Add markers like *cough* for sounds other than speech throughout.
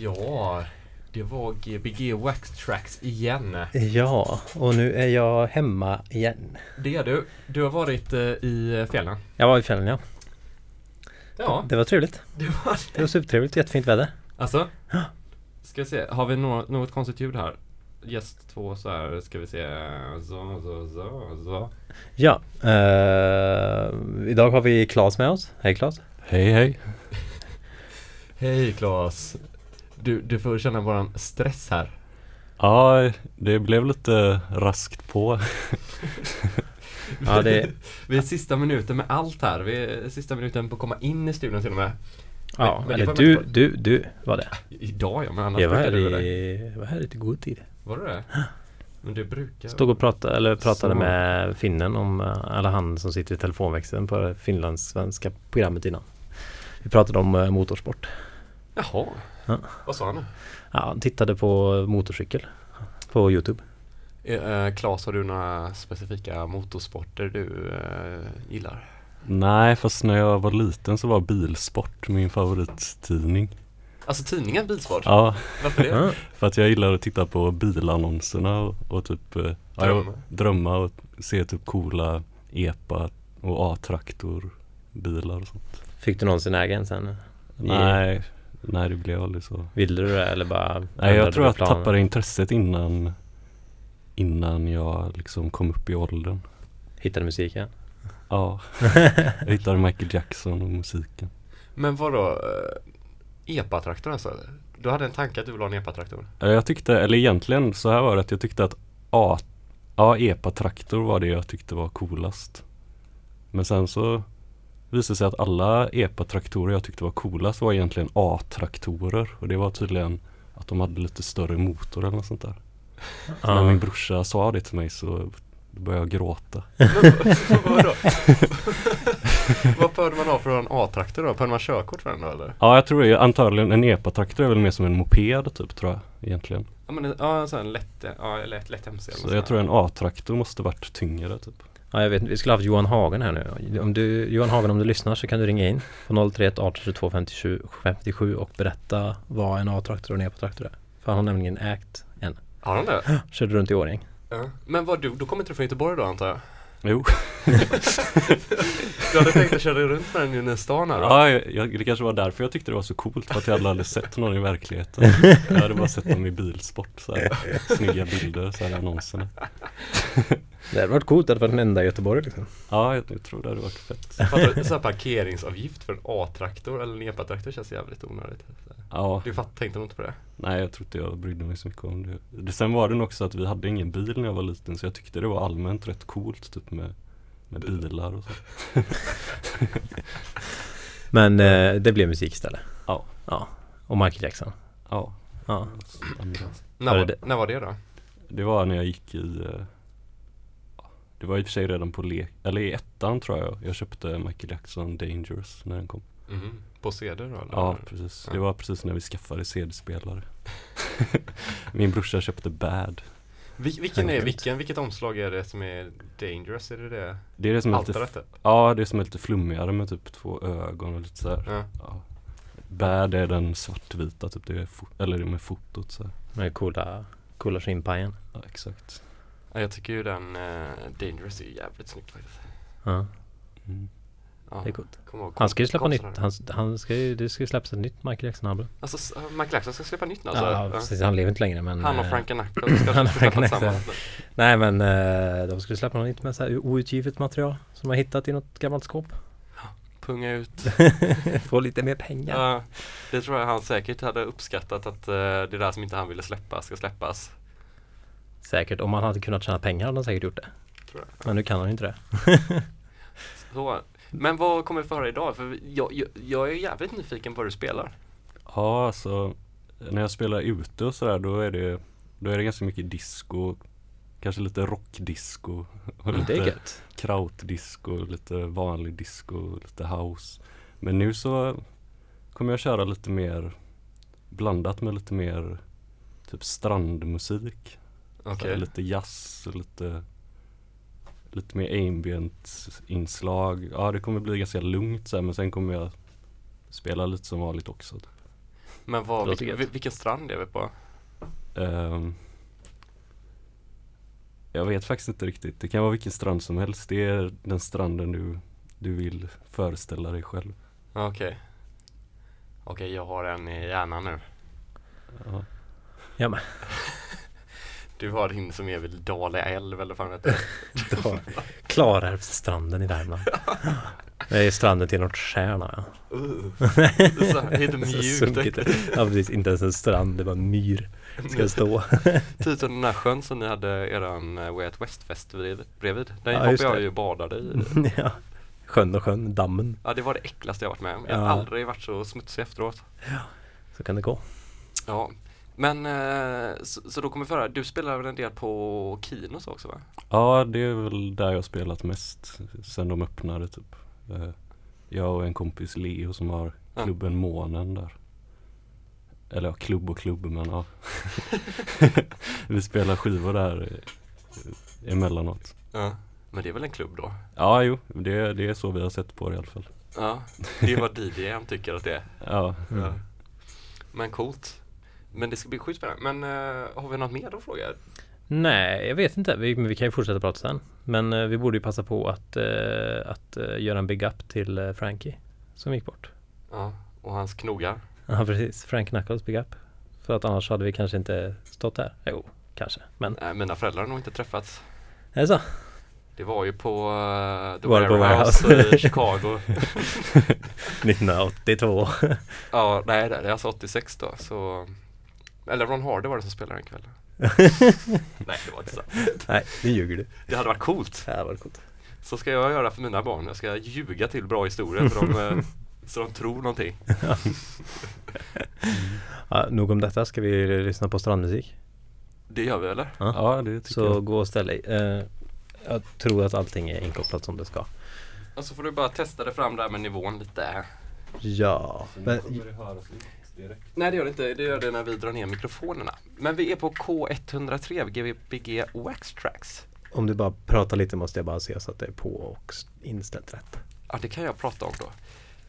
Ja, det var Gbg Wax Tracks igen. Ja, och nu är jag hemma igen. Det är du. Du har varit eh, i fjällen. Jag var i fjällen ja. Ja, Det var trevligt. det var Det det. var supertrevligt, jättefint väder. Alltså? Ska vi se, har vi nå- något konstigt ljud här? Gäst två så här, ska vi se. Så, så, så, så. Ja, eh, idag har vi Claes med oss. Hej Claes. Hej hej. Hej Claes. Du, du får känna våran stress här. Ja, det blev lite raskt på. Ja, det, *laughs* Vi är sista minuten med allt här. Vi är sista minuten på att komma in i studion till och med. ja, men eller du, du, du var det. Idag ja, men annars Jag var brukar här du det. i, jag var här lite god tid. Var du det? Men du brukar... Stod och pratade, eller pratade Så. med finnen om, eh, eller han som sitter i telefonväxeln på finlandssvenska programmet innan. Vi pratade om eh, motorsport. Jaha. Ja. Vad sa han nu? Ja, han tittade på motorcykel på Youtube. Eh, Claes, har du några specifika motorsporter du eh, gillar? Nej, fast när jag var liten så var Bilsport min favorittidning. Alltså tidningen Bilsport? Ja, Varför det? Ja. för att jag gillar att titta på bilannonserna och, och typ eh, ja, Drömma. drömma och se typ coola EPA och A-traktor bilar och sånt. Fick du någonsin äga en sen? Nej, nej det blev aldrig så. Ville du det eller bara Nej, jag tror jag planen? tappade intresset innan innan jag liksom kom upp i åldern. Hittade musiken? Ja, *laughs* jag hittade Michael Jackson och musiken. Men vadå? Eh, EPA-traktor alltså? Du hade en tanke att du ville ha en EPA-traktor? Jag tyckte, eller egentligen så här var det att jag tyckte att A, ja, EPA-traktor var det jag tyckte var coolast. Men sen så visade det sig att alla EPA-traktorer jag tyckte var coolast var egentligen A-traktorer. Och det var tydligen att de hade lite större motor eller något sånt där. Så när min brorsa sa det till mig så började jag gråta. *laughs* Vadå? *laughs* Vad behövde man ha för en A-traktor då? Behövde man körkort för den då eller? Ja, jag tror det. Antagligen en EPA-traktor är väl mer som en moped typ tror jag egentligen. Ja men en- ja, en sån lätt, ja, lätt, lätt MC Så jag tror en A-traktor måste varit tyngre typ. Ja, jag vet. Vi skulle haft Johan Hagen här nu. Om du, Johan Hagen, om du lyssnar så kan du ringa in på 031 18 22 57, 57 och berätta vad en A-traktor och en EPA-traktor är. För han har nämligen ägt en. Har de det? Körde runt i Årjäng. Ja. Men vad du, då kommer inte du från Göteborg då antar jag? Jo. *laughs* Du hade tänkt att köra runt med den i stan här då? Ja, jag, jag, det kanske var därför jag tyckte det var så coolt för att jag hade aldrig sett någon i verkligheten. *laughs* Jag hade bara sett dem i bilsport, så här, snygga bilder, så här annonserna. *laughs* Det hade varit coolt att det var den enda i Göteborg liksom. Ja, jag, jag tror det hade varit fett. Fattar du? Så här parkeringsavgift för en A-traktor eller en EPA-traktor känns jävligt onödigt. Ja, Du fatt, tänkte nog inte på det? nej jag tror inte jag brydde mig så mycket om det. det. Sen var det nog också att vi hade ingen bil när jag var liten så jag tyckte det var allmänt rätt coolt typ med, med bilar och så. *laughs* Men eh, det blev musik istället. Ja. Ja. Och Michael Jackson. Ja, Ja. När Var det när var det då? Det var när jag gick i eh, Det var i och för sig redan på lek, eller i ettan tror jag Jag köpte Michael Jackson Dangerous när den kom Mhm. På CD då eller? Ja precis, Ja. det var precis när vi skaffade CD-spelare *laughs* Min brorsa köpte Bad Vil- vilken är, vilken, vilket omslag är det som är Dangerous? Är det det? Det är det som är lite, ja det är som är lite flummigare med typ två ögon och lite sådär Ja. ja. Bad är den svartvita typ, det är eller det är med fotot så här. Med coola, coola skinnpajen. Ja exakt ja, jag tycker ju den uh, Dangerous är jävligt snyggt faktiskt. Ja, mm. Ja. det är coolt. Ihåg Han ska ju släppa nytt. Han, han ska ju, det ska ju släppas ett nytt Michael Jackson-album. Alltså s- Michael Jackson ska släppa nytt nu alltså? ja, Ja. precis. Han lever inte längre men... Han och eh, Frank Knuckles *clears throat* ska han släppa tillsammans. Nej men eh, de skulle släppa något nytt med så här outgivet material som de har hittat i något gammalt skåp. Punga ut. *laughs* Få lite mer pengar. Ja, det tror jag han säkert hade uppskattat att eh, det där som inte han ville släppa ska släppas. Säkert. Om han hade kunnat tjäna pengar hade han säkert gjort det. Tror jag. Men nu kan han ju inte det. *laughs* Så. Men vad kommer vi få höra idag? För jag, jag, jag är jävligt nyfiken på vad du spelar. Ja, alltså när jag spelar ute och sådär då är det Då är det ganska mycket disco Kanske lite rockdisco *laughs* och är lite krautdisco, lite vanlig disco, lite house Men nu så kommer jag köra lite mer Blandat med lite mer Typ strandmusik Okej. Lite jazz lite Lite mer ambient inslag Ja det kommer bli ganska lugnt så här, men sen kommer jag Spela lite som vanligt också Men vad, vilken, vilken strand är vi på? Ehm, jag vet faktiskt inte riktigt. Det kan vara vilken strand som helst. Det är den stranden du, du vill föreställa dig själv. Okej. Okej, jag har en i hjärnan nu. Ja. Ja men, *laughs* Du har din som är vid Dale älv eller vad fan heter det? *laughs* Klarälvsstranden i Värmland. *laughs* Det är stranden till något stjärna. Ja. Uh, det är så, mjukt. *laughs* Ja precis, inte ens en strand, det var en myr. Ska stå. Typ som den här sjön som ni hade eran uh, Way Out West-fest bredvid. bredvid. Den Ja, hoppade jag ju och badade i. ja. Sjön och sjön, dammen. Ja, det var det äckligaste jag varit med om. Jag har Ja. aldrig varit så smutsig efteråt. Så kan det gå. Ja, men eh, så, så då kommer vi föra, du spelar väl en del på Kinos också va? ja, det är väl där jag spelat mest sen de öppnade typ. Eh, Jag och en kompis Leo som har Ja. klubben Månen där. Eller ja, klubb och klubb men ja. *laughs* Vi spelar skivor där eh, emellanåt. Ja. Men det är väl en klubb då? Ja, jo, det, det är så vi har sett på det i alla fall. Ja, det är vad *laughs* DJM tycker att det är. Ja, Mm. Ja. Men coolt. Men det ska bli sjukt spännande. Men eh, har vi något mer att fråga? Nej, jag vet inte. Vi, men vi kan ju fortsätta prata sen. Men eh, vi borde ju passa på att, eh, att eh, göra en big up till eh, Frankie som gick bort. Ja, och hans knogar. Ja, precis. Frank Knuckles big up. För att annars hade vi kanske inte stått här. Jo, kanske. Men Nej, mina föräldrar har nog inte träffats. är det så? Det var ju på uh, The på Warehouse, Warehouse? i Chicago. *laughs* *laughs* 1982. ja, nej det är alltså 86 då. Så... Eller Ron Hardy var det som spelade den kvällen. *laughs* nej, det var inte så. Nej, nu ljuger du. Det hade varit coolt. Det här var coolt. Så ska jag göra för mina barn. Jag ska ljuga till bra historier för de, eh, *laughs* så de tror någonting. *laughs* Ja, nog om detta. Ska vi lyssna på strandmusik? Det gör vi eller? ja det tycker Så jag. gå och ställ dig. Eh, jag tror att allting är inkopplat som det ska. Och så får du bara testa det fram där med nivån lite. Ja, men Nej det gör det inte, det gör det när vi drar ner mikrofonerna. Men vi är på K103 Gbg Wax Tracks. om du bara pratar lite måste jag bara se så att det är på och inställt rätt. Ja det kan jag prata om då.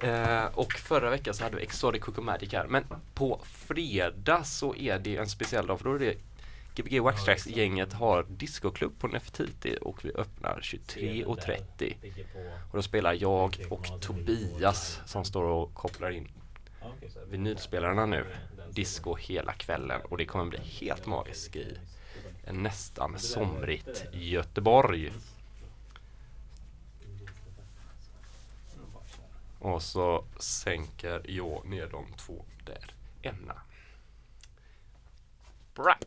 Eh, och förra veckan så hade vi Exotic Coco Magic här. Men på fredag så är det en speciell dag för då är det Gbg Wax Tracks gänget har discoklubb på Nefertiti och vi öppnar 23.30. Och då spelar jag och Tobias som står och kopplar in vinylspelarna nu. Disco hela kvällen och det kommer bli helt magiskt i en nästan somrigt Göteborg. Och så sänker jag ner de två där ena. Bra.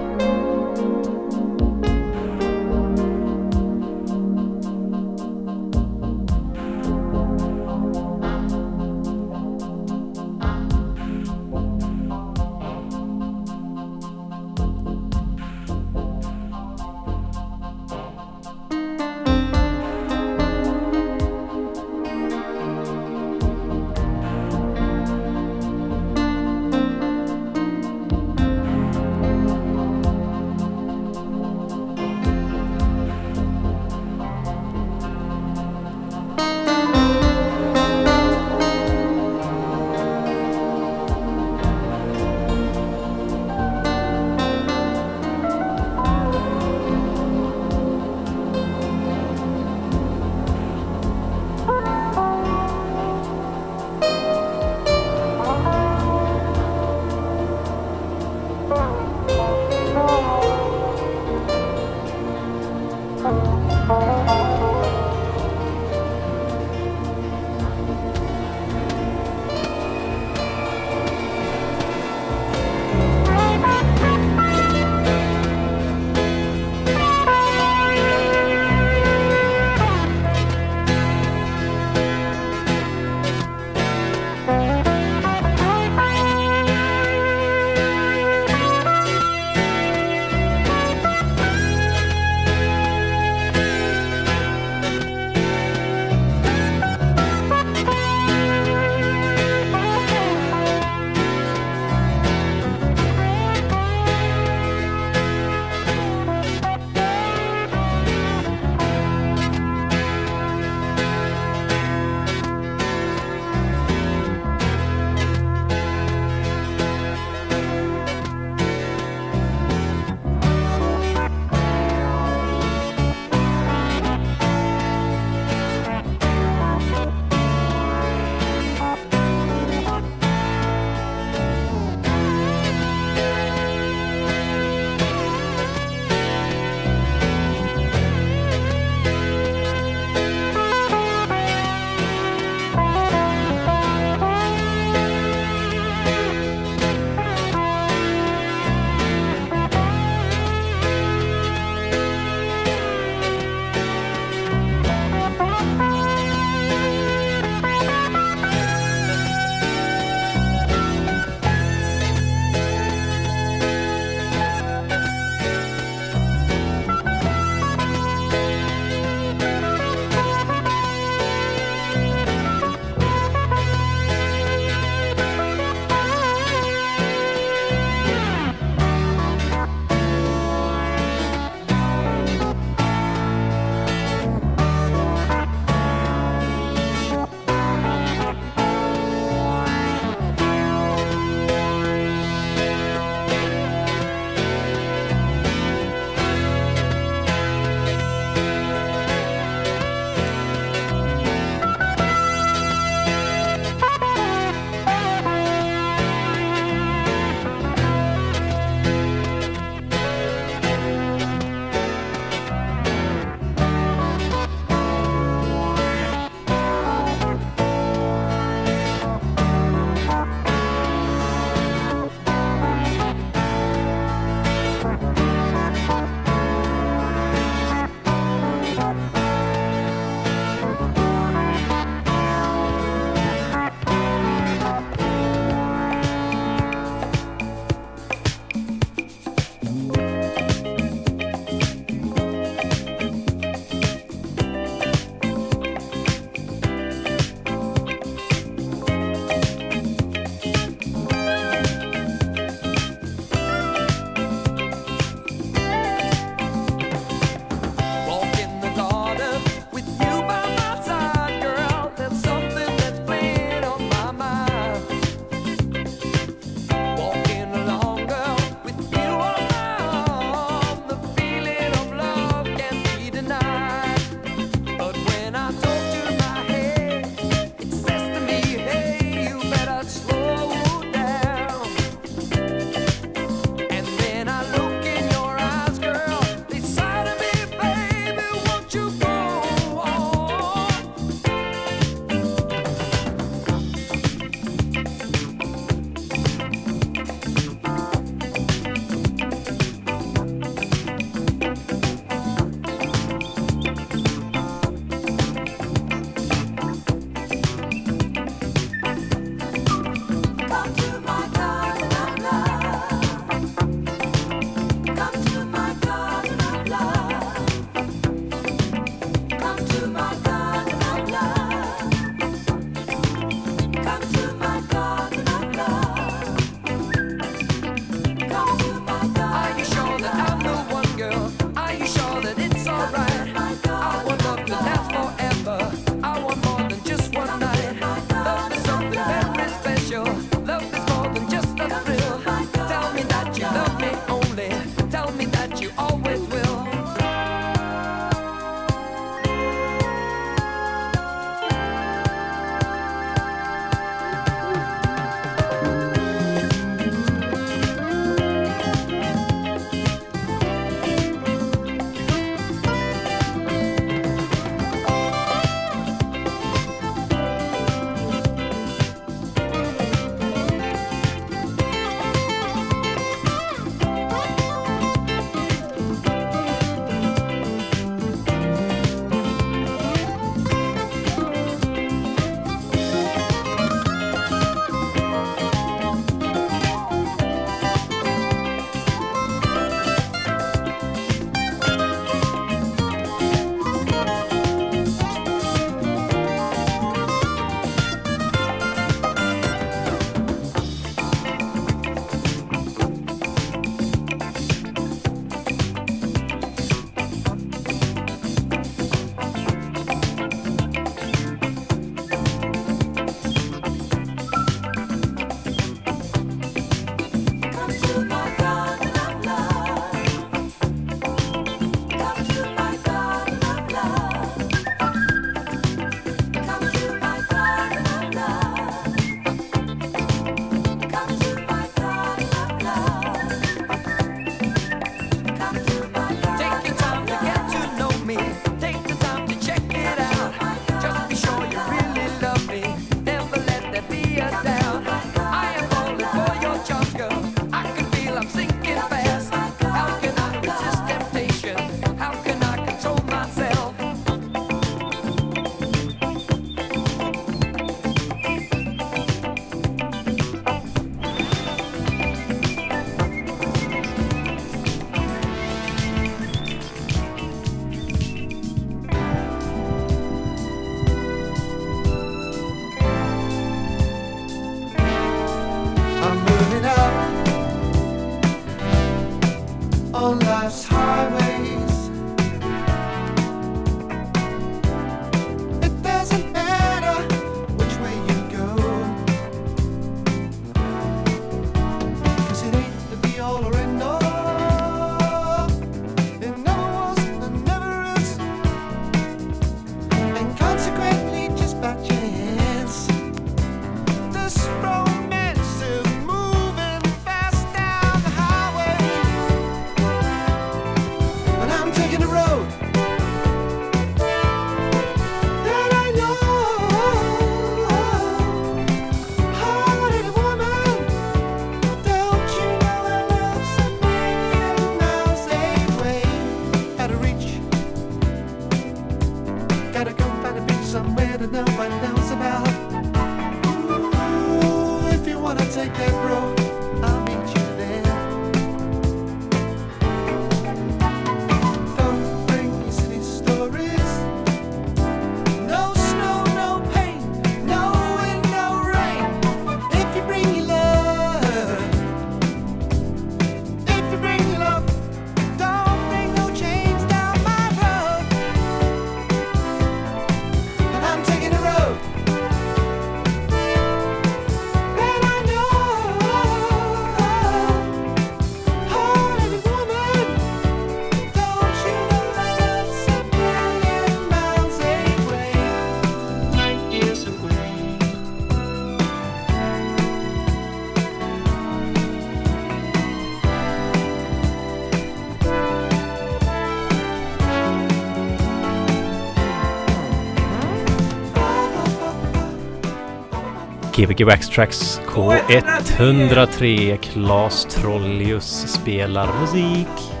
Kvg Waxtracks K103 Klas Trollius spelar musik.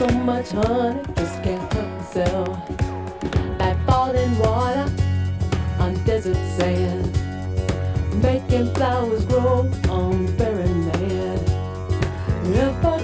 so much honey, just can't help myself. Like falling water on desert sand, making flowers grow on barren land. If I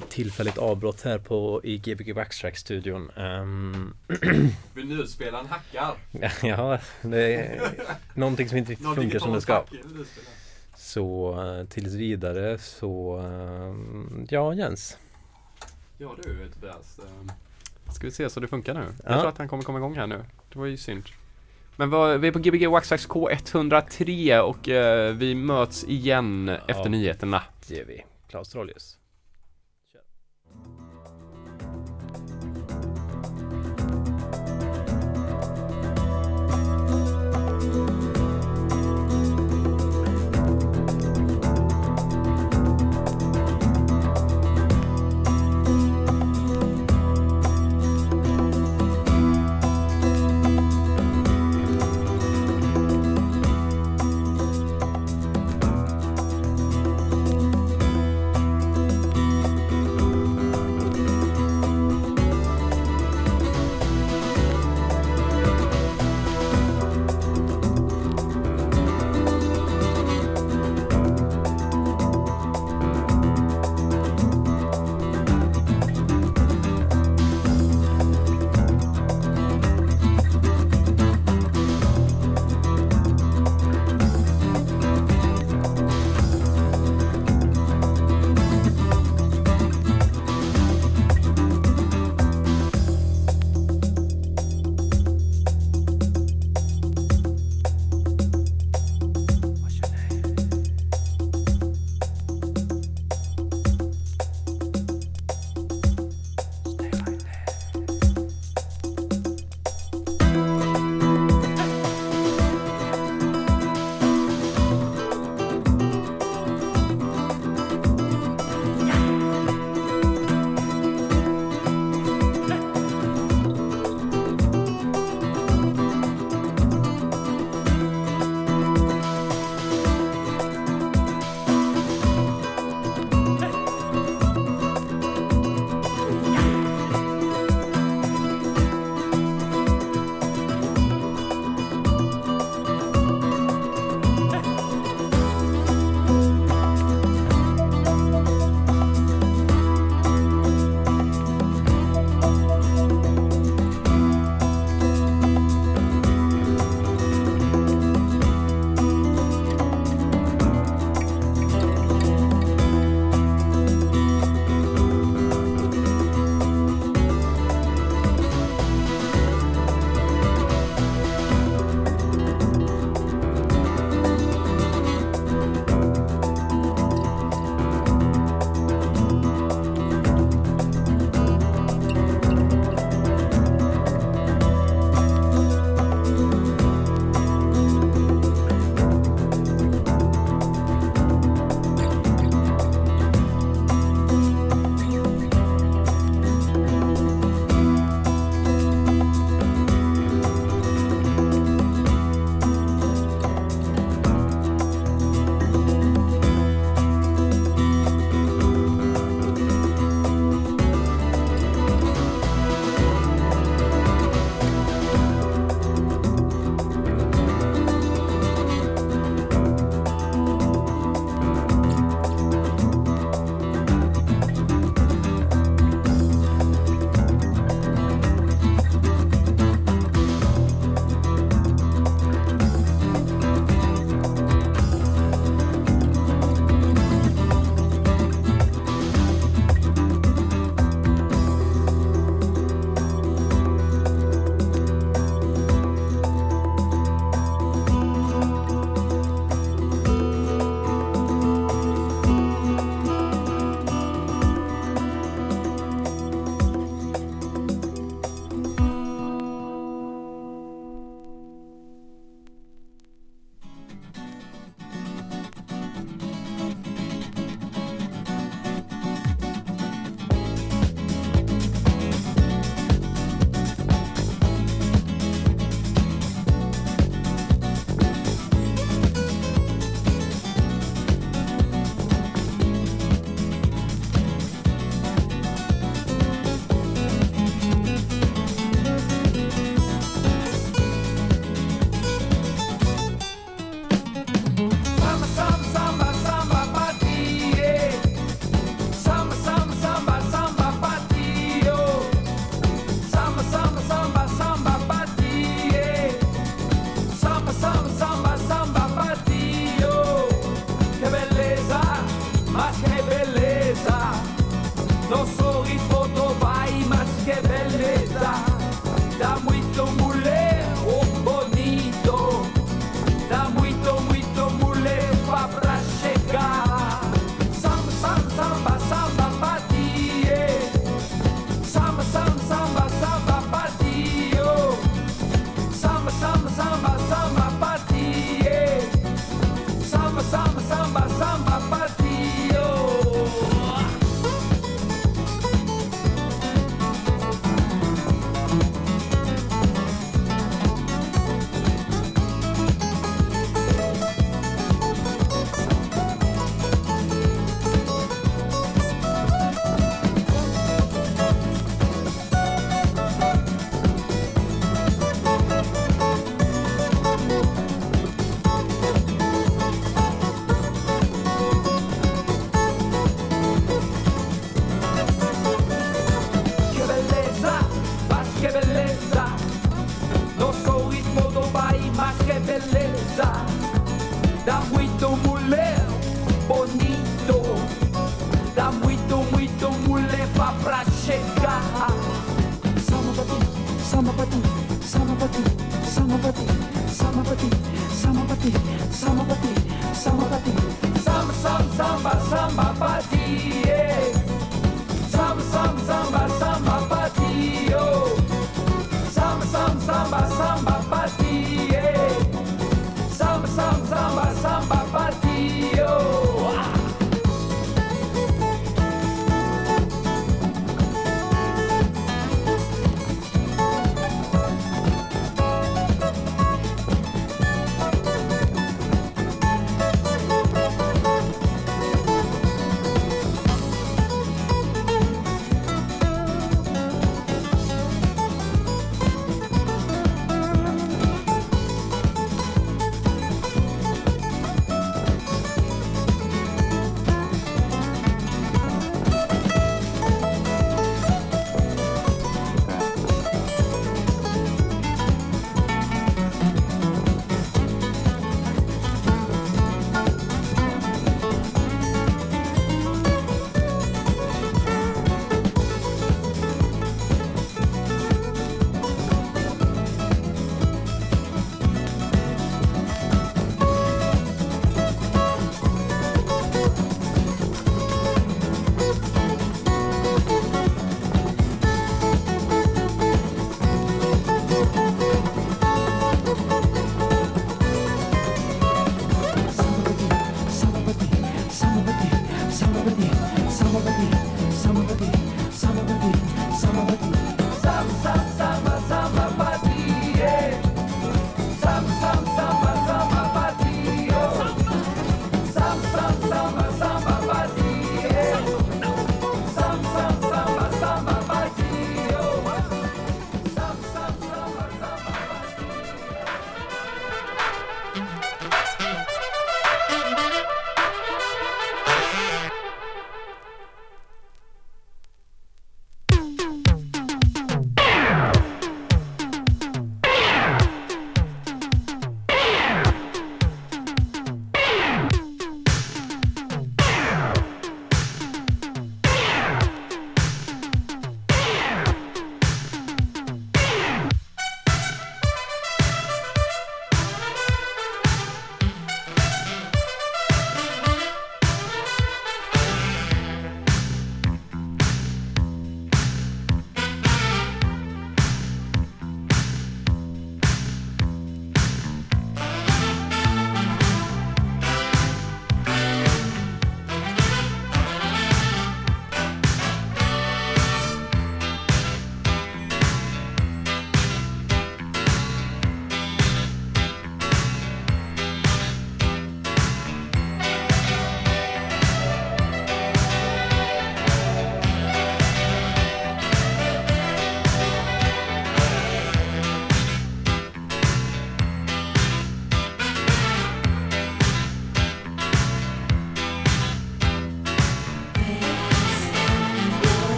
Ja, det är lite tillfälligt avbrott här på i Gbg Backstrack-studion. Um, *clears throat* Vinylspelaren hackar. *laughs* ja, det är någonting som inte riktigt funkar som det ska. Så eh, tills vidare så, ehm, ja Jens. Ja du Tobias. ehm, Ska vi se så det funkar nu? Ja. Jag tror att han kommer komma igång här nu. Det var ju synd. Men vad, vi är på Gbg Waxtrax K103 och eh, vi möts igen efter nyheterna. Det ger vi. Klaus Trollius.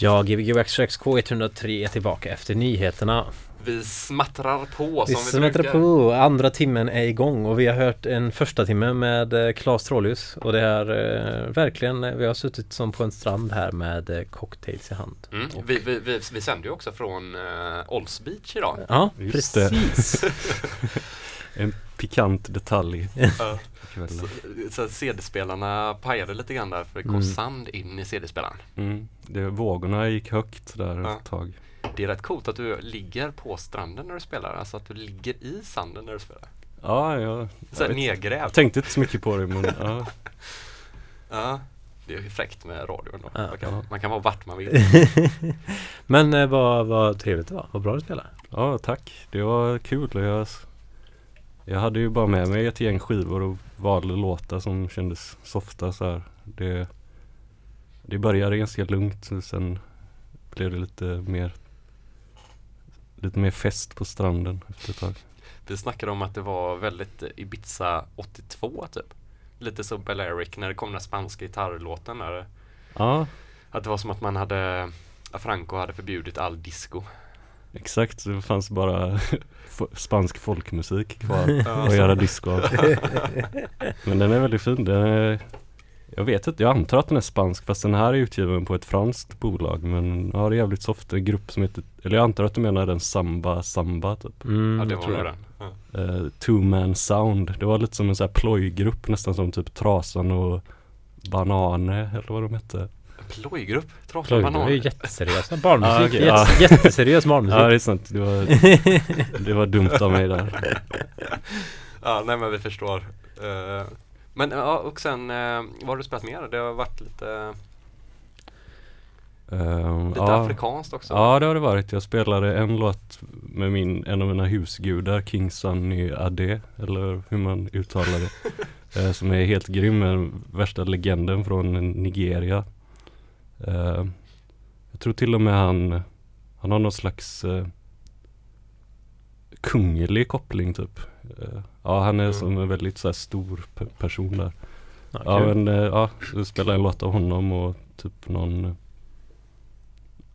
Ja, Gbg Waxtrax K103 är tillbaka efter nyheterna. Vi smattrar på Vi som vi smätter brukar. på, andra timmen är igång och vi har hört en första timme med eh, Claes Trålius och det är eh, verkligen, eh, vi har suttit som på en strand här med eh, cocktails i hand. Mm. Vi, vi, vi, vi sänder ju också från uh, Olds Beach idag. Ja, Just det. precis. *laughs* En pikant detalj Ja. *laughs* Så, CD-spelarna pajade lite grann där för det kom Mm. sand in i CD-spelaren. Mm. Det, vågorna gick högt där Ja. ett tag. Det är rätt coolt att du ligger på stranden när du spelar, alltså att du ligger i sanden när du spelar. Ja, jag, Så jag, nedgrävd. jag tänkte inte så mycket på det men *laughs* ja. Ja, det är ju fräckt med radion då. Ja. man, kan, man kan vara vart man vill. *laughs* Men eh, vad, vad trevligt det var, vad bra du spelade. ja, tack. Det var kul. Jag, jag hade ju bara med mig ett gäng skivor och valde låtar som kändes softa så här. Det, det började ganska lugnt och sen blev det lite mer lite mer fest på stranden efter ett tag. Vi snackade om att det var väldigt Ibiza 82 typ. Lite så Balearic när det kom den spanska gitarrlåten där. Ja, Att det var som att man hade Franco hade förbjudit all disco. exakt. Det fanns bara spansk folkmusik kvar *laughs* att så- göra disco av. Men den är väldigt fin. Den är, jag vet inte, jag antar att den är spansk fast den här är utgiven på ett franskt bolag. Men ja, det är jävligt soft. En grupp som heter, eller jag antar att du menar den Samba Samba typ. Mm, Ja, det jag var den. Ja. Eh, two Man Sound. Det var lite som en sån här plojgrupp nästan som typ Trasan och Banane eller vad de hette. Plojgrupp, Trasan Plöjde är Banan. ju jätteseriösa barnmusik, Ah, okej, Jätte, ja. jätteseriös Ja barnmusik. det är sant. Det var, det var dumt av mig där. *laughs* Ja, nej men vi förstår. Eh, men ja, och sen, eh, vad har du spelat mer? Det har varit lite, Ehm, lite ja. afrikanskt också. Ja det har det varit. Jag spelade en låt med min, en av mina husgudar, King Sunny Ade, eller hur man uttalar det. *laughs* eh, som är helt grym, värsta legenden från Nigeria. Eh, jag tror till och med han, han har någon slags eh, kunglig koppling typ. Eh, ja han är Mm. som en väldigt så här, stor pe- person där. Ja, Ja kul. men eh, ja, så spelade jag en låt av honom och typ någon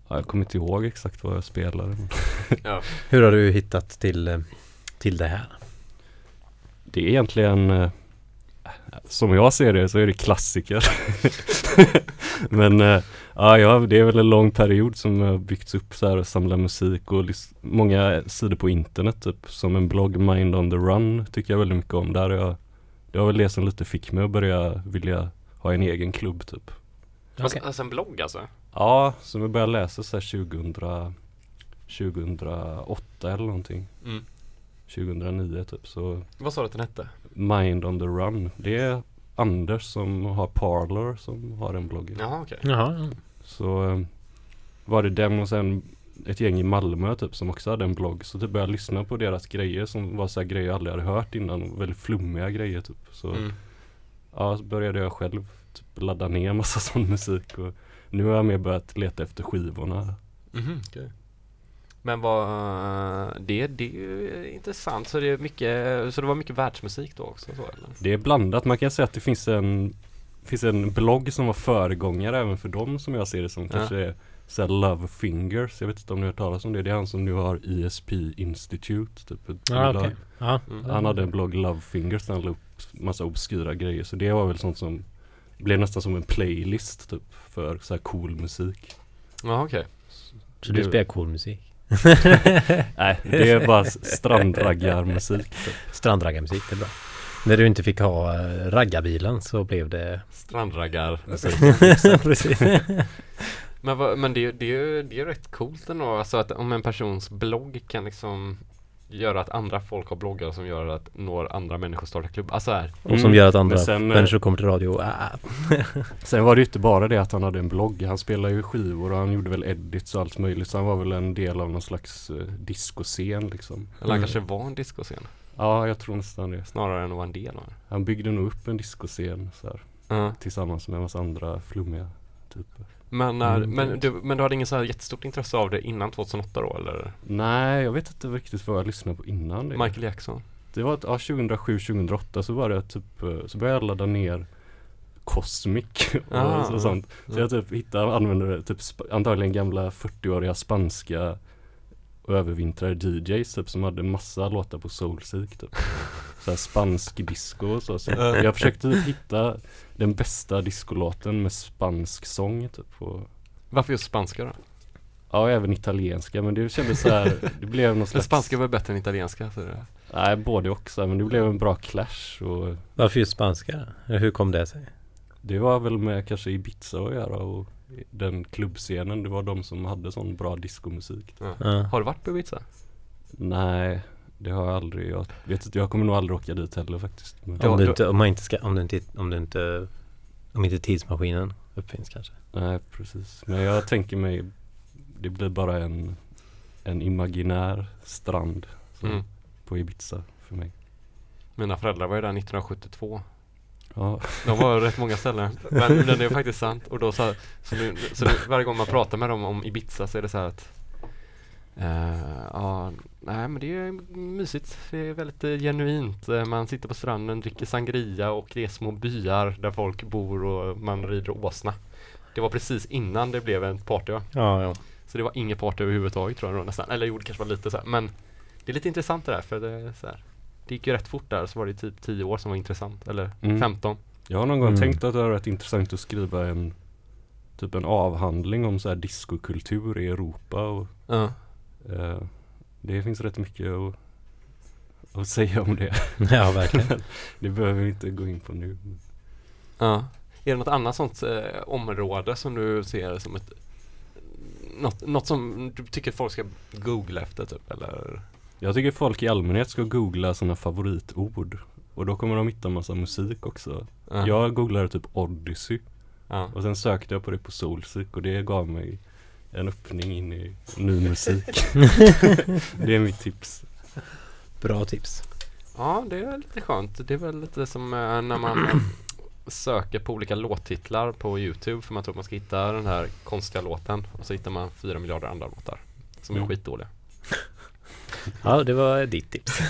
Ja, jag kommer inte ihåg exakt vad jag spelade. *laughs* Ja. Hur har du hittat till, till det här? Det är egentligen eh, som jag ser det så är det klassiker. *laughs* Men eh, ja, det är väl en lång period som har byggts upp så här och samla musik och många sidor på internet typ. Som en blogg Mind on the Run tycker jag väldigt mycket om. Där jag, det var väl det som lite fick mig att börja vilja ha en egen klubb typ. Alltså, alltså en blogg alltså? Ja, som jag började läsa så här 2000, 2008 eller någonting. Mm. 2009 typ så Vad sa du att den hette? Mind on the Run. Det är Anders som har Parlor som har den bloggen. Jaha okej. Jaha, ja. Så eh, var det den och sen ett gäng i Malmö typ som också hade en blogg. Så typ började jag lyssna på deras grejer som var så här grejer jag aldrig hade hört innan. Och väldigt flummiga grejer typ. Så Mm. ja, så började jag själv typ ladda ner massa *laughs* sån musik. Och nu har jag mer börjat leta efter skivorna. Mhm, okej. Men vad, det, det är ju intressant. Så det är mycket, så det var mycket världsmusik då också så eller? Det är blandat. Man kan säga att det finns en finns en blogg som var föregångare även för dem som jag ser det som Ja. kanske är såhär Love Fingers. Jag vet inte om ni har hört talas om det. Det är han som nu har ESP Institute. Typ bolag. okej. Ja. Mm. Han hade en blogg Love Fingers där han la upp massa obskyra grejer. Så det var väl sånt som blev nästan som en playlist typ för så här cool musik. Ja okej. Så du spelar cool musik? *laughs* Nej, det är bara strandraggarmusik. Strandraggarmusik, det är bra. När du inte fick ha eh, raggarbilen så blev det... Strandraggar. Precis. *laughs* *laughs* Men, vad, men det, är- det, det är ju rätt coolt ändå. Alltså att om en persons blogg kan liksom göra att andra folk har bloggar som gör att når andra människor startar klubb. Alltså här. Och som gör att andra sen, eh, människor kommer till radio. Ah, *laughs* Sen var det ju inte bara det att han hade en blogg. Han spelade ju skivor och han gjorde väl edits och allt möjligt. Så han var väl en del av någon slags uh, discoscen liksom. Eller han Mm. kanske var en discoscen. Ja, jag tror nästan det. Snarare än att vara en del av den. Han byggde nog upp en discoscen så här, Ja. tillsammans med en massa andra flummiga typer. Men, när, Mm, men, du, men du hade ingen så här jättestort intresse av det innan 2008 då eller? Nej, jag vet inte riktigt vad jag lyssnade på innan det. Michael Jackson? Det var att, ja, 2007-2008 så var det typ, så började jag ladda ner Cosmic *laughs* och Ah, så, sånt. Så jag typ hittade använde typ antagligen gamla 40-åriga spanska övervintrade DJs typ som hade massa låtar på Soulseek typ. *laughs* Så spansk disco och så. så jag försökte typ hitta den bästa discolåten med spansk sång typ. Och, Varför just spanska då? ja, även italienska men det kändes så här, det blev någon *laughs* Den slags spanska var bättre än italienska. Så det. Nej, både också men det blev en bra clash och varför just spanska? Hur kom det sig? Det var väl med kanske Ibiza att göra och den klubbscenen. Det var de som hade sån bra diskomusik. Ja. Har du varit på Ibiza? Nej, det har jag aldrig. Jag vet inte, jag kommer nog aldrig åka dit heller faktiskt. Men, Om, du inte, om, man inte ska, om, du inte, om du inte Om inte tidsmaskinen uppfinns kanske Nej, precis. Men jag tänker mig det blir bara en, en imaginär strand så, Mm. på Ibiza för mig. Mina föräldrar var ju där 1972. Ja, De var rätt många ställen. Men, men det är *laughs* faktiskt sant. Och då så, så, nu, så nu, varje gång man pratar med dem om Ibiza så är det så här att eh, Ja, nej men det är mysigt. Det är väldigt eh, genuint. Eh, Man sitter på stranden, dricker sangria och det är små byar där folk bor och man rider åsna. Det var precis innan det blev en party va? Ja, ja Så det var inget party överhuvudtaget tror jag då, nästan. Eller jo, det kanske var lite så här. Men det är lite intressant det där för det är så här. Det gick ju rätt fort där så var det typ 10 år som var intressant. Eller Mm. 15. jag har någon gång Mm. tänkt att det är rätt intressant att skriva en Typ en avhandling om så här diskokultur i Europa och Ja. Eh, det finns rätt mycket att, att säga om det. *laughs* Ja, verkligen *laughs* Det behöver vi inte gå in på nu. Ja. Är det något annat sånt eh, område som du ser som ett något, något som du tycker folk ska googla efter typ eller? Jag tycker folk i allmänhet ska googla sina favoritord. Och då kommer de hitta massa musik också. Ja. Jag googlade typ Odyssey. Ja. Och sen sökte jag på det på Soulseek och det gav mig en öppning in i ny musik. *laughs* det är mitt tips. Bra tips ja, det är lite skönt. Det är väl lite som eh, när man *clears throat* söker på olika låttitlar på Youtube för man tror att man ska hitta den här konstiga låten och så hittar man fyra miljarder andra låtar som är Mm. skitdåliga. Ja, det var ditt tips *laughs* *laughs*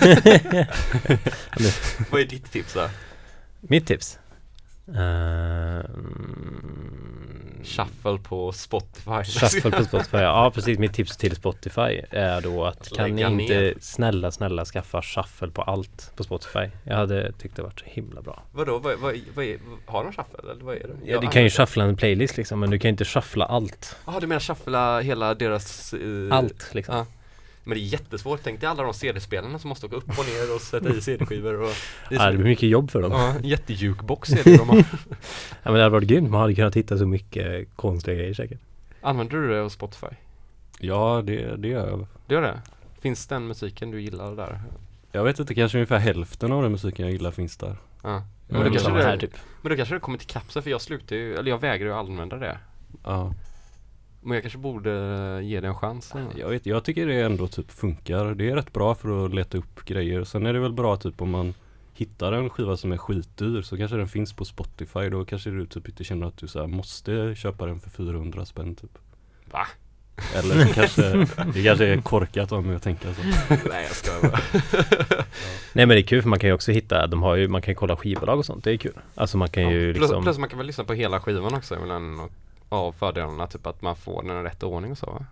Vad är ditt tips där? Mitt tips? Uh, Shuffle på Spotify. Shuffle på *laughs* Spotify. Ja precis, mitt tips till Spotify är då att kan Lägga ni inte ner. snälla, snälla skaffa shuffle på allt på Spotify? Jag hade tyckt det varit så himla bra. Vadå, vad, vad, vad är, har de shuffle eller vad är det? Ja, du kan ju shuffla en playlist liksom, men du kan ju inte shuffla allt. Jaha, du menar shuffla hela deras... eh, Allt liksom. Ja. Men det är jättesvårt, tänk dig alla de CD-spelarna som måste åka upp och ner och sätta i CD-skivor och det *laughs* är Ja, det blir mycket jobb för dem. ja, jättejukebox är det de har. *laughs* Ja, men det hade varit grymt, man hade kunnat hitta så mycket konstiga grejer säkert. Använder du det på Spotify? Ja, det, det gör jag. Det gör det? Finns den musiken du gillar där? Jag vet inte, kanske ungefär hälften av den musiken jag gillar finns där. Ja. Men, då kanske det, här typ. men då kanske det kommer till kapseln för jag slutar ju, eller jag vägrar ju använda det. Ja. Men jag kanske borde ge det en chans. Jag, vet, jag tycker det ändå typ funkar. Det är rätt bra för att leta upp grejer. Sen är det väl bra typ om man hittar en skiva som är skitdyr så kanske den finns på Spotify. Då kanske du typ inte känner att du så här måste köpa den för 400 spänn typ. Va? Eller kanske, det kanske är korkat av mig att tänka så. *laughs* Nej jag skojar bara. *laughs* Nej men det är kul för man kan ju också hitta, de har ju, man kan ju kolla skivbolag och sånt, det är kul. Alltså man kan ju plus, liksom plus man kan väl lyssna på hela skivan också, en av fördelarna, typ att man får den i rätt ordning och så va?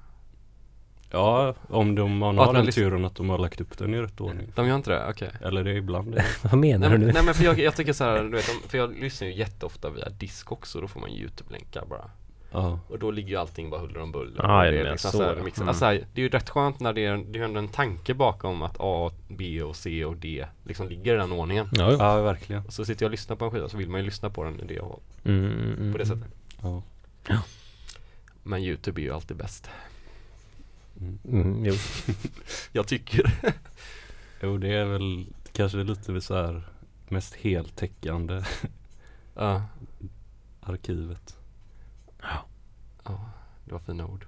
Ja, om de, man har den lyssnar- turen att de har lagt upp den i rätt ordning. De gör inte det? Okej. Eller det är ibland det. *laughs* Vad menar Nej, du nu? nej men för jag, jag tycker så här, *laughs* du vet, för jag lyssnar ju jätteofta via disk också, då får man youtube-länkar bara. Ja. Och då ligger ju allting bara huller om buller. Ah, det är liksom så, så här, Mm. alltså, här, det är ju rätt skönt när det är, det är ändå en tanke bakom att A, B och C och D liksom ligger i den ordningen. Ja, ja, verkligen. Och så sitter jag och lyssnar på en skiva så vill man ju lyssna på den i det och Mm, mm, mm. på det sättet. Ja. Men Youtube är ju alltid bäst. Mm, jo. *laughs* Jag tycker. Jo, det är väl kanske lite så här mest heltäckande ja, arkivet. ja, det var fina ord.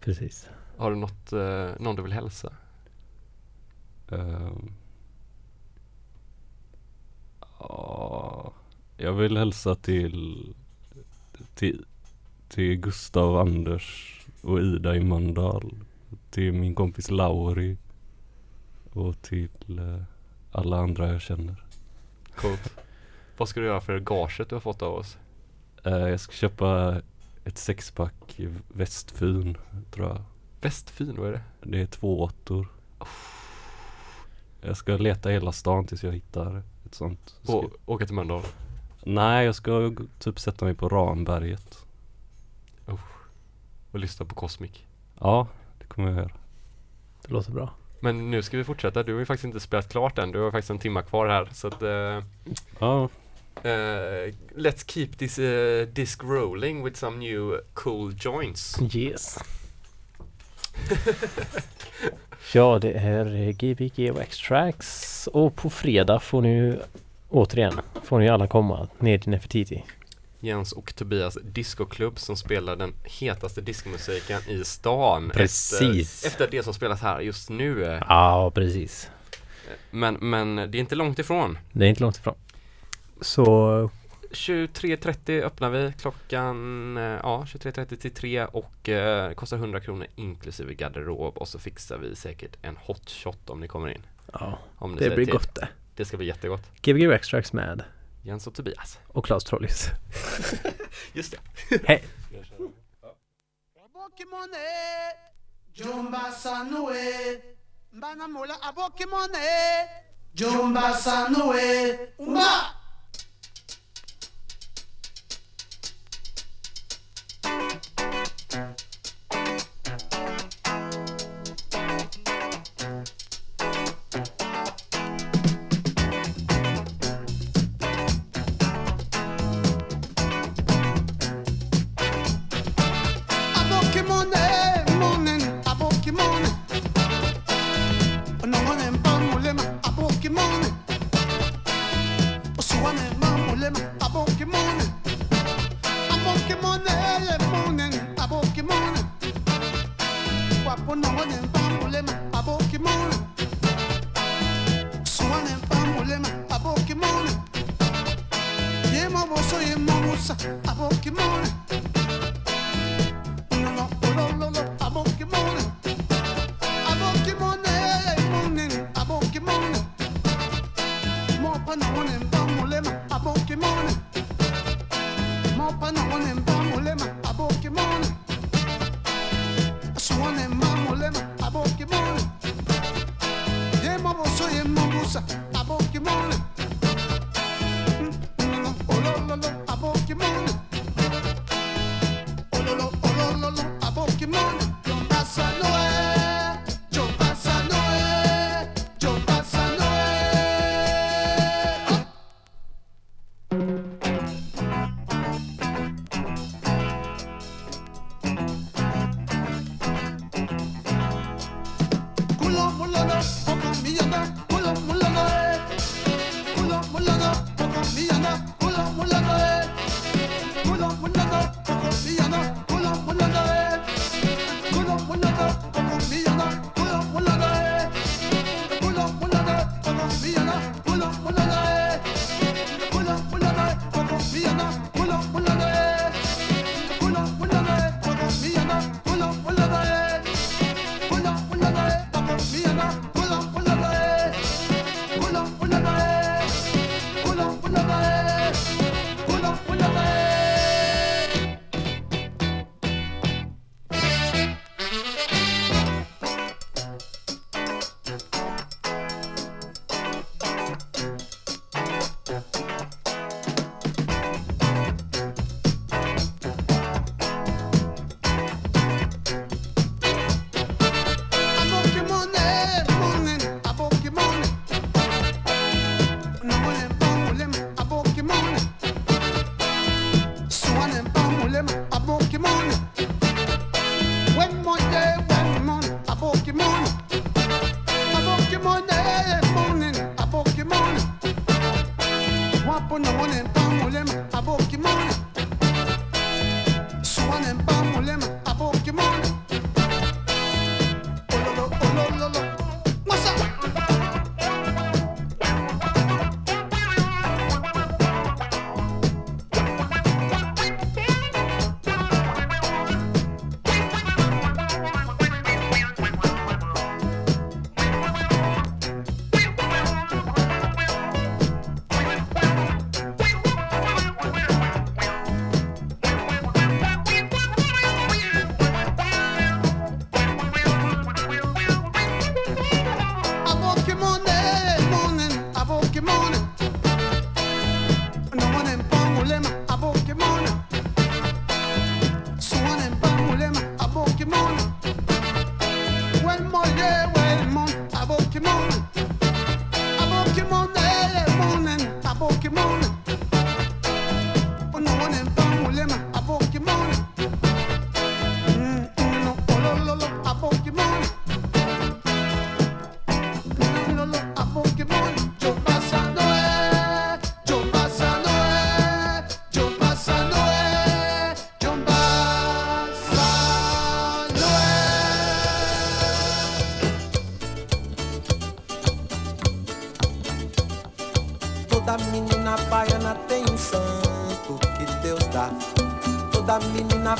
Precis. Har du något, eh, någon du vill hälsa? Ehm. Ja, jag vill hälsa till, till, till Gustav, Anders och Ida i Mandal. Till min kompis Lauri. Och till eh, alla andra jag känner. Coolt. Vad ska du göra för gaget du har fått av oss? Eh, jag ska köpa ett sexpack i Västfyn tror jag. Västfyn, vad är det? Det är två åttor. Jag ska leta hela stan tills jag hittar ett sånt. Och åka till Mölndal? Nej, jag ska typ sätta mig på Ramberget. Och lyssna på Cosmic? Ja, det kommer jag göra. Det låter bra. Men nu ska vi fortsätta, du har ju faktiskt inte spelat klart än, du har faktiskt en timma kvar här så att eh, Ja, eh, Let's keep this eh, disc rolling with some new cool joints Yes. *laughs* ja, det är Gbg Wax Tracks och på fredag får ni återigen får ni alla komma ner till Nefertiti. Jens och Tobias discoklubb som spelar den hetaste diskmusiken i stan Precis. Efter, efter det som spelas här just nu Ja, precis. men, men det är inte långt ifrån Det är inte långt ifrån. Så 23.30 öppnar vi klockan, eh, ja 23.30 till 3 och eh, kostar 100 kronor inklusive garderob och så fixar vi säkert en hot shot om ni kommer in. ja, Om ni det säger blir till. gott det. Det ska bli jättegott. Gbg Wax Tracks med Jens och Tobias. och Klas Trollis. *laughs* Just det. *laughs* Hej! Abokimone, Jumba Sanue, Banamola Abokimone, Jumba Sanue, Umba.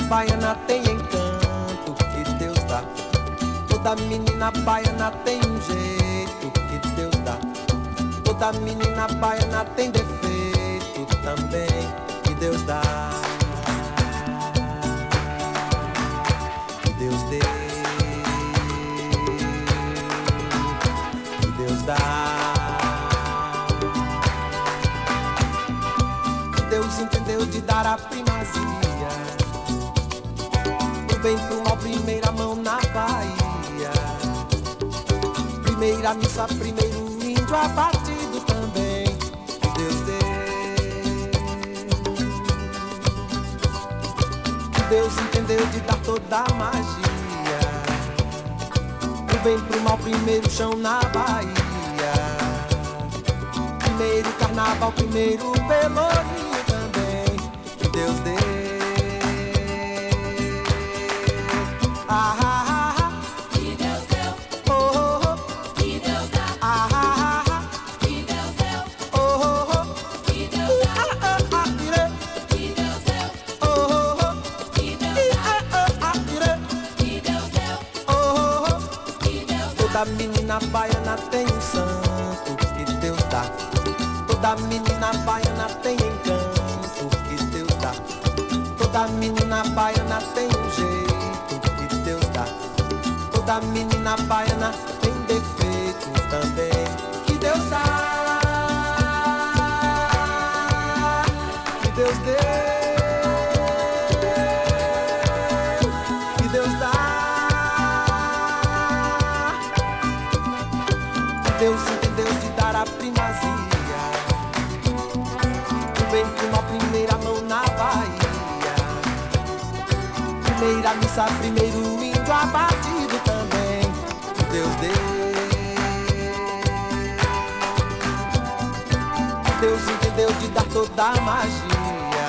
baiana tem encanto que Deus dá. Toda menina baiana tem um jeito que Deus dá. Toda menina baiana tem defeito também que Deus dá. primeira missa, primeiro índio abatido também. Que Deus deu. Que Deus entendeu de dar toda a magia. Do bem pro mal, primeiro chão na Bahia. Primeiro carnaval, primeiro pelourinho. Passa primeiro índio abatido também. Deus deu. Deus entendeu de dar toda a magia.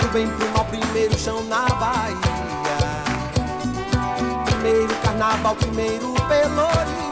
Do bem pro mal, primeiro chão na Bahia. Primeiro carnaval, primeiro pelourinho.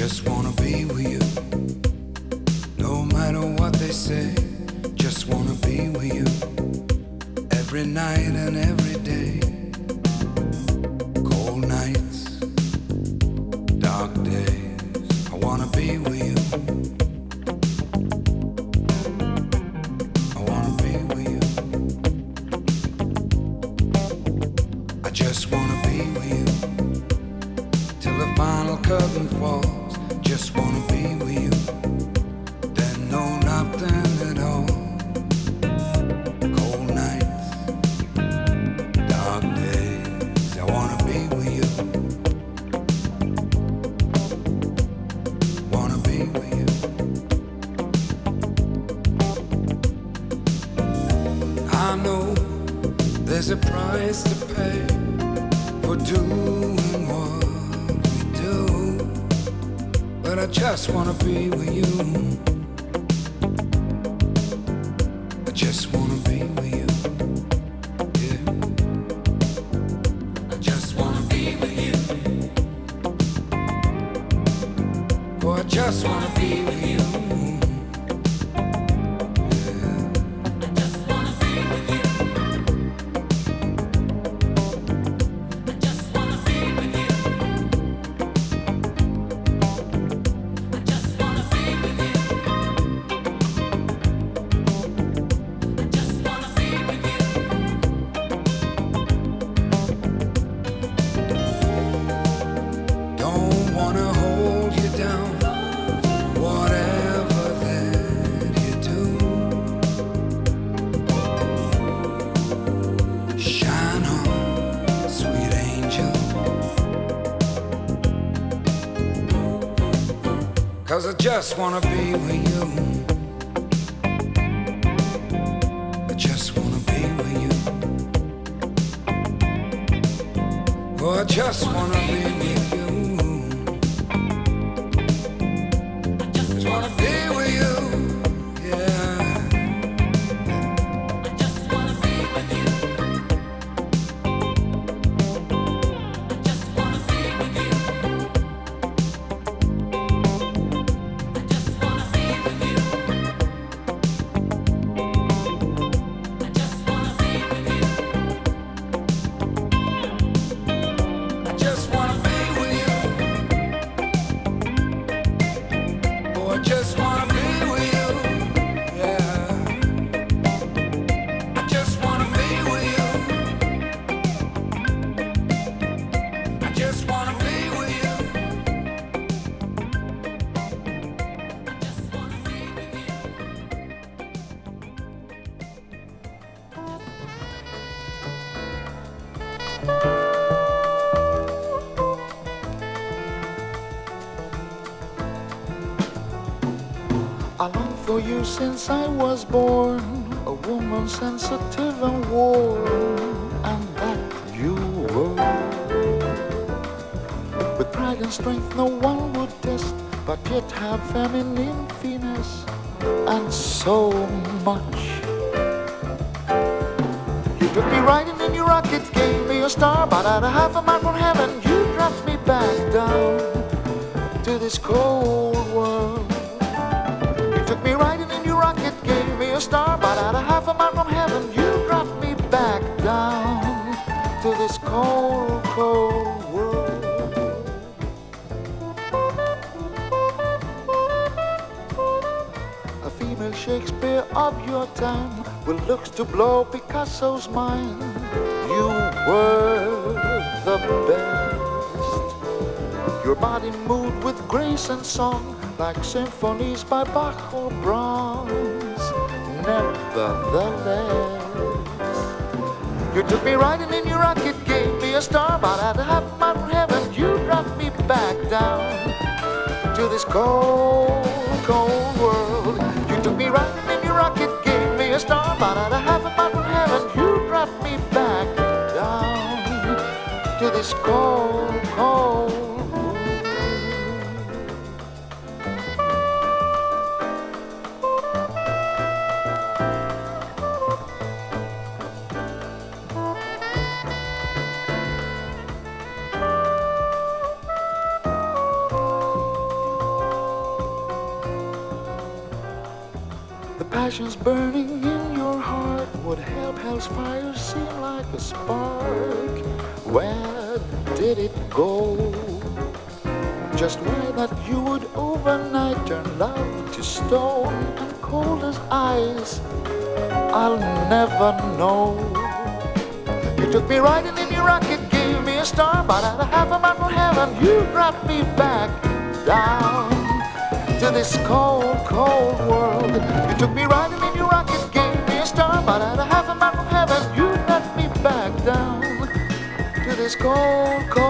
Just wanna be with you. No matter what they say, just wanna be with you. Every night and every day. Just wanna be with you. You since I was born, a woman sensitive and warm, and that you were. With pride and strength no one would test, but yet have feminine finesse and so much. You took me riding in your rocket, gave me a star, but at a half a mile from heaven, you dropped me back down to this cold world. Me riding in your rocket, gave me a star, but at a half a mile from heaven, you dropped me back down to this cold, cold world. A female Shakespeare of your time with looks to blow Picasso's mind. You were the best. Your body moved with grace and song like symphonies by Bach or Brahms. Nevertheless, you took me riding in your rocket, gave me a star, but half mile from heaven, you dropped me back down to this cold, cold world. You took me riding in your rocket, gave me a star, but a mile from heaven, you dropped me back down to this cold burning in your heart would help hell's fire seem like a spark. Where did it go? Just why that you would overnight turn love to stone and cold as ice. I'll never know. You took me riding in your rocket, gave me a star, but at a half a mile from heaven, you dropped me back down to this cold, cold world. You took me riding in is cold.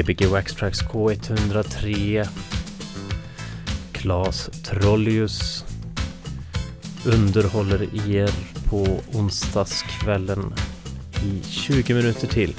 Gbg Waxtrax K103 Klas Trollius underhåller er på onsdagskvällen i 20 minuter till.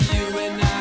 You and I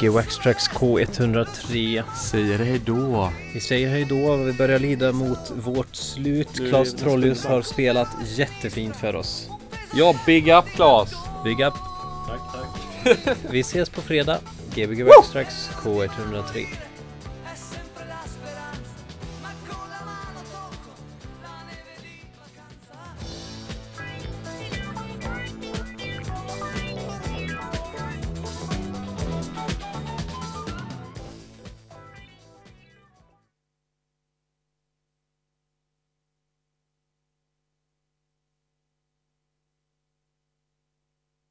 Gbg Waxtrax K103 Säger hej då. Vi säger hej då, vi börjar lida mot vårt slut. Claes Trollius har spelat jättefint för oss. Ja, big up Claes! Big up! Tack, tack. *laughs* Vi ses på fredag. Gbg Waxtrax K103.